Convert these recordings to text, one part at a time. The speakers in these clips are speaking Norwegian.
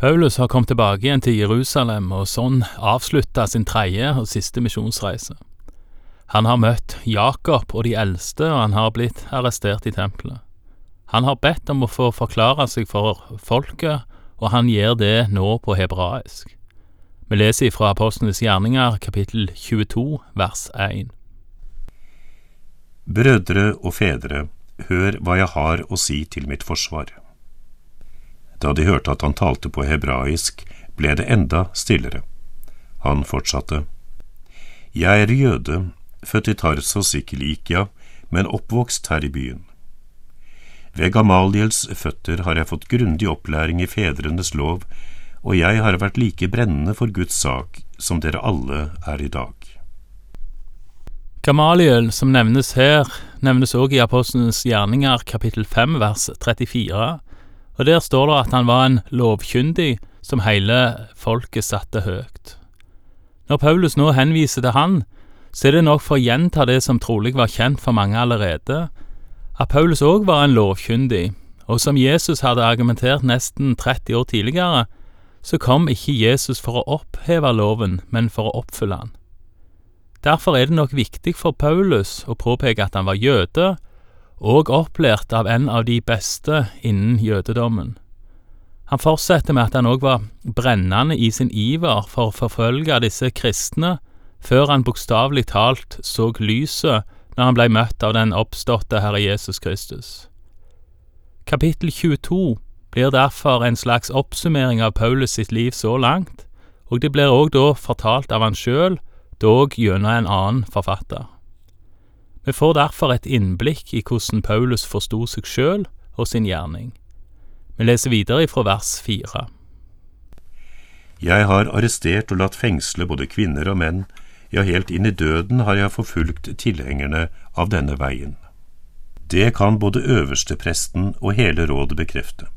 Paulus har kommet tilbake igjen til Jerusalem og sånn avslutta sin tredje og siste misjonsreise. Han har møtt Jakob og de eldste, og han har blitt arrestert i tempelet. Han har bedt om å få forklare seg for folket, og han gjør det nå på hebraisk. Vi leser fra Apostlenes gjerninger, kapittel 22, vers 1. Brødre og fedre, hør hva jeg har å si til mitt forsvar. Da de hørte at han talte på hebraisk, ble det enda stillere. Han fortsatte. Jeg er jøde, født i Tarsos i Kilikia, men oppvokst her i byen. Ved Gamaliels føtter har jeg fått grundig opplæring i fedrenes lov, og jeg har vært like brennende for Guds sak som dere alle er i dag. Gamaliel, som nevnes her, nevnes også i Apostlenes gjerninger kapittel 5 vers 34, og der står det at han var en lovkyndig som hele folket satte høyt. Når Paulus nå henviser til han, så er det nok for å gjenta det som trolig var kjent for mange allerede, at Paulus òg var en lovkyndig, og som Jesus hadde argumentert nesten 30 år tidligere, så kom ikke Jesus for å oppheve loven, men for å oppfylle den. Derfor er det nok viktig for Paulus å påpeke at han var jøde, og opplært av en av de beste innen jødedommen. Han fortsetter med at han òg var brennende i sin iver for å forfølge disse kristne, før han bokstavelig talt så lyset når han blei møtt av den oppståtte Herre Jesus Kristus. Kapittel 22 blir derfor en slags oppsummering av Paulus sitt liv så langt, og det blir òg da fortalt av han sjøl, dog gjennom en annen forfatter. Vi får derfor et innblikk i hvordan Paulus forsto seg sjøl og sin gjerning. Vi leser videre fra vers fire. Jeg har arrestert og latt fengsle både kvinner og menn, ja, helt inn i døden har jeg forfulgt tilhengerne av denne veien. Det kan både øverstepresten og hele rådet bekrefte.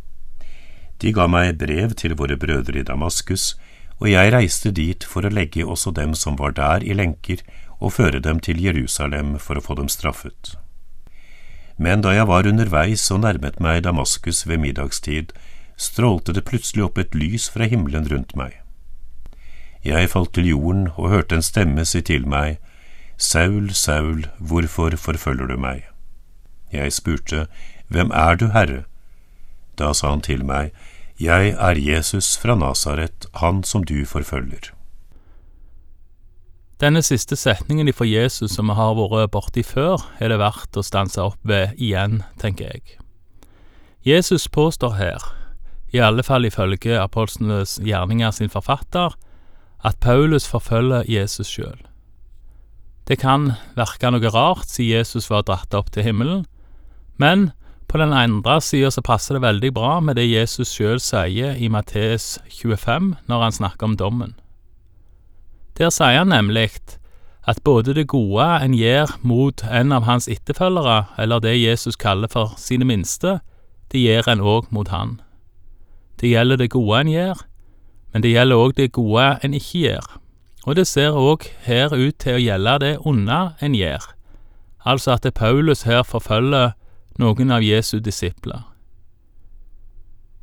De ga meg brev til våre brødre i Damaskus, og jeg reiste dit for å legge også dem som var der i lenker og føre dem til Jerusalem for å få dem straffet. Men da jeg var underveis og nærmet meg Damaskus ved middagstid, strålte det plutselig opp et lys fra himmelen rundt meg. Jeg falt til jorden og hørte en stemme si til meg, Saul, Saul, hvorfor forfølger du meg? Jeg spurte, Hvem er du, Herre? Da sa han til meg, Jeg er Jesus fra Nasaret, han som du forfølger. Denne siste setningen ifra Jesus som vi har vært borti før, er det verdt å stanse opp ved igjen, tenker jeg. Jesus påstår her, i alle fall ifølge apostlenes gjerninger sin forfatter, at Paulus forfølger Jesus sjøl. Det kan virke noe rart, siden Jesus var dratt opp til himmelen, men på den andre sida så passer det veldig bra med det Jesus sjøl sier i Matteus 25 når han snakker om dommen. Der sier han nemlig at både det gode en gjør mot en av hans etterfølgere, eller det Jesus kaller for sine minste, det gjør en òg mot han. Det gjelder det gode en gjør, men det gjelder òg det gode en ikke gjør. Og det ser òg her ut til å gjelde det onde en gjør, altså at det Paulus her forfølger noen av Jesu disipler.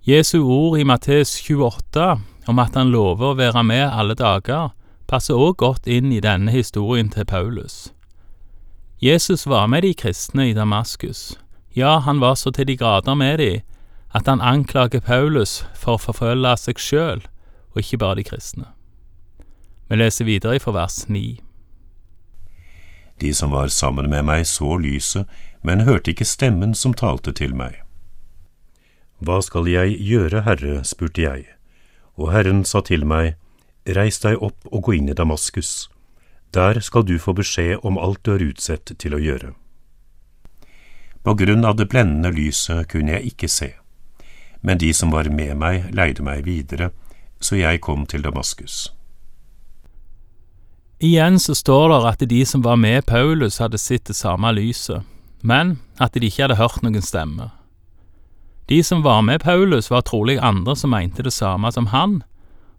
Jesu ord i Matteus 28 om at han lover å være med alle dager, passer òg godt inn i denne historien til Paulus. Jesus var med de kristne i Damaskus. Ja, han var så til de grader med de at han anklager Paulus for å forfølge seg sjøl, og ikke bare de kristne. Vi leser videre fra vers 9. De som var sammen med meg, så lyset, men hørte ikke stemmen som talte til meg. Hva skal jeg gjøre, Herre? spurte jeg, og Herren sa til meg, Reis deg opp og gå inn i Damaskus. Der skal du få beskjed om alt du er utsett til å gjøre. På grunn av det blendende lyset kunne jeg ikke se, men de som var med meg, leide meg videre, så jeg kom til Damaskus. Igjen så står det at de som var med Paulus, hadde sett det samme lyset, men at de ikke hadde hørt noen stemme. De som var med Paulus, var trolig andre som mente det samme som han,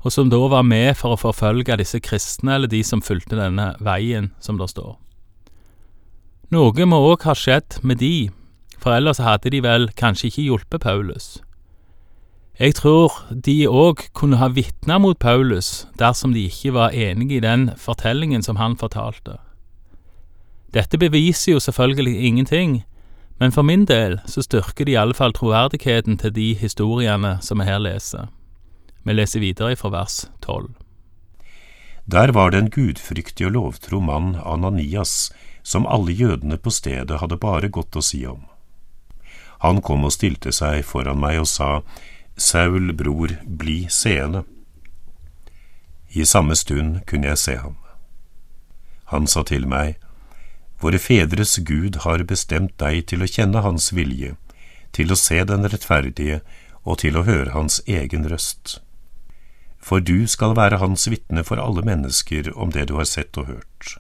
og som da var med for å forfølge disse kristne eller de som fulgte denne veien, som det står. Noe må òg ha skjedd med de, for ellers hadde de vel kanskje ikke hjulpet Paulus. Jeg tror de òg kunne ha vitna mot Paulus dersom de ikke var enige i den fortellingen som han fortalte. Dette beviser jo selvfølgelig ingenting, men for min del så styrker det i alle fall troverdigheten til de historiene som vi her leser. Vi leser videre fra vers tolv. Der var det en gudfryktig og lovtro mann, Ananias, som alle jødene på stedet hadde bare godt å si om. Han kom og stilte seg foran meg og sa, Saul, bror, bli seende. I samme stund kunne jeg se ham. Han sa til meg, Våre fedres Gud har bestemt deg til å kjenne Hans vilje, til å se den rettferdige og til å høre Hans egen røst. For du skal være Hans vitne for alle mennesker om det du har sett og hørt.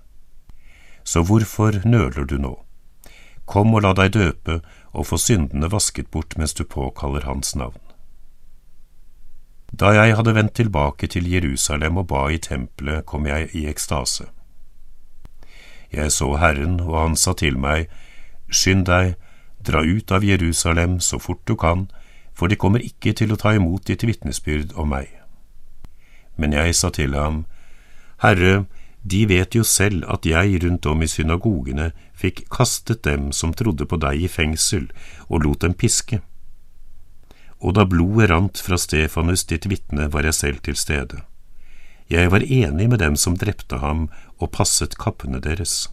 Så hvorfor nøler du nå? Kom og la deg døpe og få syndene vasket bort mens du påkaller Hans navn. Da jeg hadde vendt tilbake til Jerusalem og ba i tempelet, kom jeg i ekstase. Jeg så Herren, og han sa til meg, Skynd deg, dra ut av Jerusalem så fort du kan, for de kommer ikke til å ta imot ditt vitnesbyrd om meg. Men jeg sa til ham, Herre, de vet jo selv at jeg rundt om i synagogene fikk kastet dem som trodde på deg i fengsel, og lot dem piske og da blodet rant fra Stefanus ditt vitne, var jeg selv til stede. Jeg var enig med dem som drepte ham og passet kappene deres.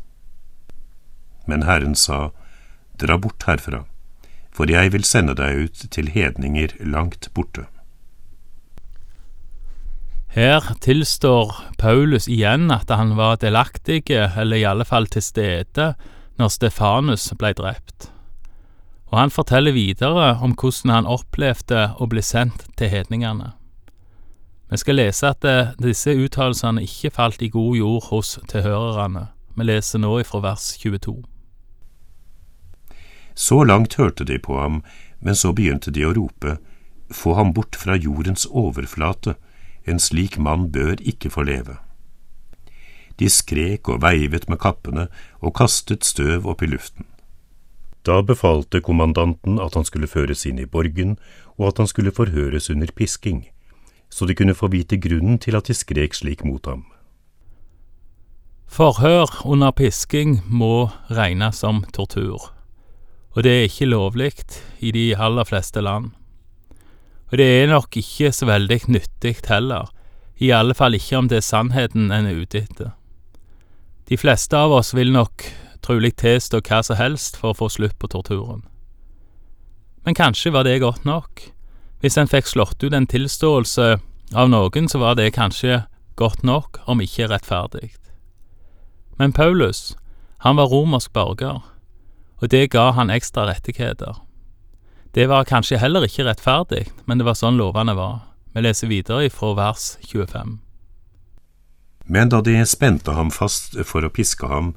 Men Herren sa, Dra bort herfra, for jeg vil sende deg ut til hedninger langt borte. Her tilstår Paulus igjen at han var delaktig, eller i alle fall til stede, når Stefanus blei drept og han forteller videre om hvordan han opplevde å bli sendt til hedningene. Vi skal lese at eh, disse uttalelsene ikke falt i god jord hos tilhørerne. Vi leser nå ifra vers 22. Så langt hørte de på ham, men så begynte de å rope, Få ham bort fra jordens overflate, en slik mann bør ikke få leve. De skrek og veivet med kappene og kastet støv opp i luften. Da befalte kommandanten at han skulle føres inn i borgen, og at han skulle forhøres under pisking, så de kunne få vite grunnen til at de skrek slik mot ham. Forhør under pisking må regnes som tortur, og det er ikke lovlig i de aller fleste land. Og det er nok ikke så veldig nyttig heller, i alle fall ikke om det er sannheten en er ute etter. De fleste av oss vil nok trolig tilstå hva som helst for å få slutt på torturen. Men kanskje var det godt nok. Hvis en fikk slått ut en tilståelse av noen, så var det kanskje godt nok, om ikke rettferdig. Men Paulus, han var romersk borger, og det ga han ekstra rettigheter. Det var kanskje heller ikke rettferdig, men det var sånn lovene var. Vi leser videre fra vers 25. Men da de spente ham fast for å piske ham,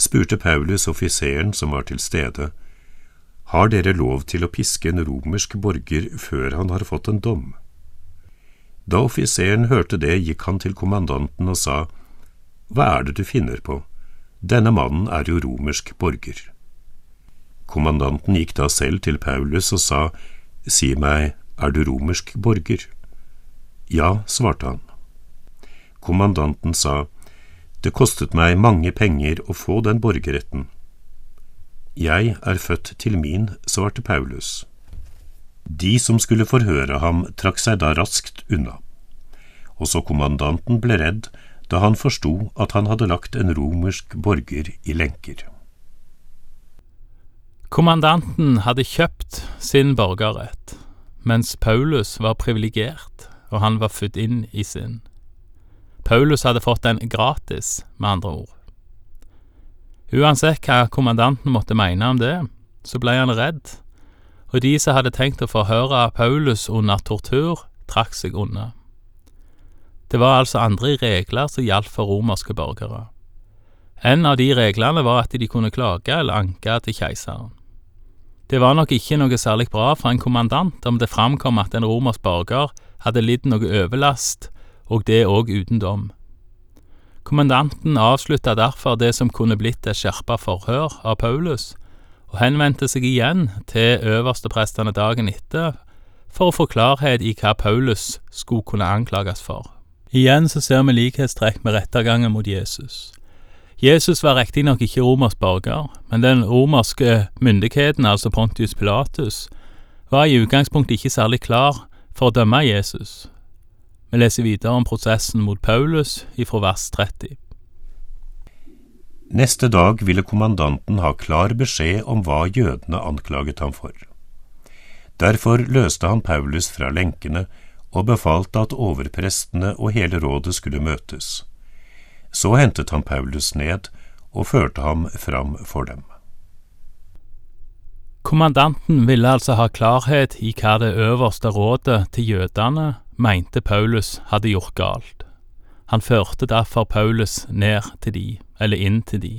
spurte Paulus offiseren som var til stede, har dere lov til å piske en romersk borger før han har fått en dom? Da offiseren hørte det, gikk han til kommandanten og sa, Hva er det du finner på, denne mannen er jo romersk borger. Kommandanten gikk da selv til Paulus og sa, Si meg, er du romersk borger? Ja, svarte han. Kommandanten sa, det kostet meg mange penger å få den borgerretten. Jeg er født til min, svarte Paulus. De som skulle forhøre ham, trakk seg da raskt unna. Også kommandanten ble redd da han forsto at han hadde lagt en romersk borger i lenker. Kommandanten hadde kjøpt sin borgerrett, mens Paulus var privilegert, og han var født inn i sin. Paulus hadde fått den gratis, med andre ord. Uansett hva kommandanten måtte mene om det, så ble han redd, og de som hadde tenkt å forhøre Paulus under tortur, trakk seg unna. Det var altså andre regler som gjaldt for romerske borgere. En av de reglene var at de kunne klage eller anke til keiseren. Det var nok ikke noe særlig bra for en kommandant om det framkom at en romersk borger hadde lidd noe overlast og det òg uten dom. Kommandanten avslutta derfor det som kunne blitt et skjerpa forhør av Paulus, og henvendte seg igjen til øversteprestene dagen etter for å få klarhet i hva Paulus skulle kunne anklages for. Igjen så ser vi likhetstrekk med rettergangen mot Jesus. Jesus var riktignok ikke romersk borger, men den romerske myndigheten, altså Pontius Pilatus, var i utgangspunktet ikke særlig klar for å dømme Jesus. Vi leser videre om prosessen mot Paulus ifra vers 30. Neste dag ville kommandanten ha klar beskjed om hva jødene anklaget ham for. Derfor løste han Paulus fra lenkene og befalte at overprestene og hele rådet skulle møtes. Så hentet han Paulus ned og førte ham fram for dem. Kommandanten ville altså ha klarhet i hva det øverste rådet til jødene mente Paulus hadde gjort galt. Han førte derfor Paulus ned til de, eller inn til de.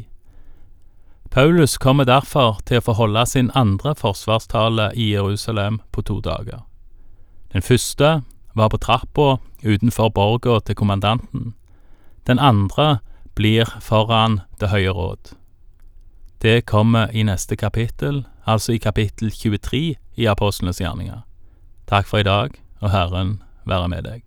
Paulus kommer derfor til å få holde sin andre forsvarstale i Jerusalem på to dager. Den første var på trappa utenfor borga til kommandanten. Den andre blir foran Det høye råd. Det kommer i neste kapittel, altså i kapittel 23 i Apostlenes gjerninger. Takk for i dag, og Herren være med deg.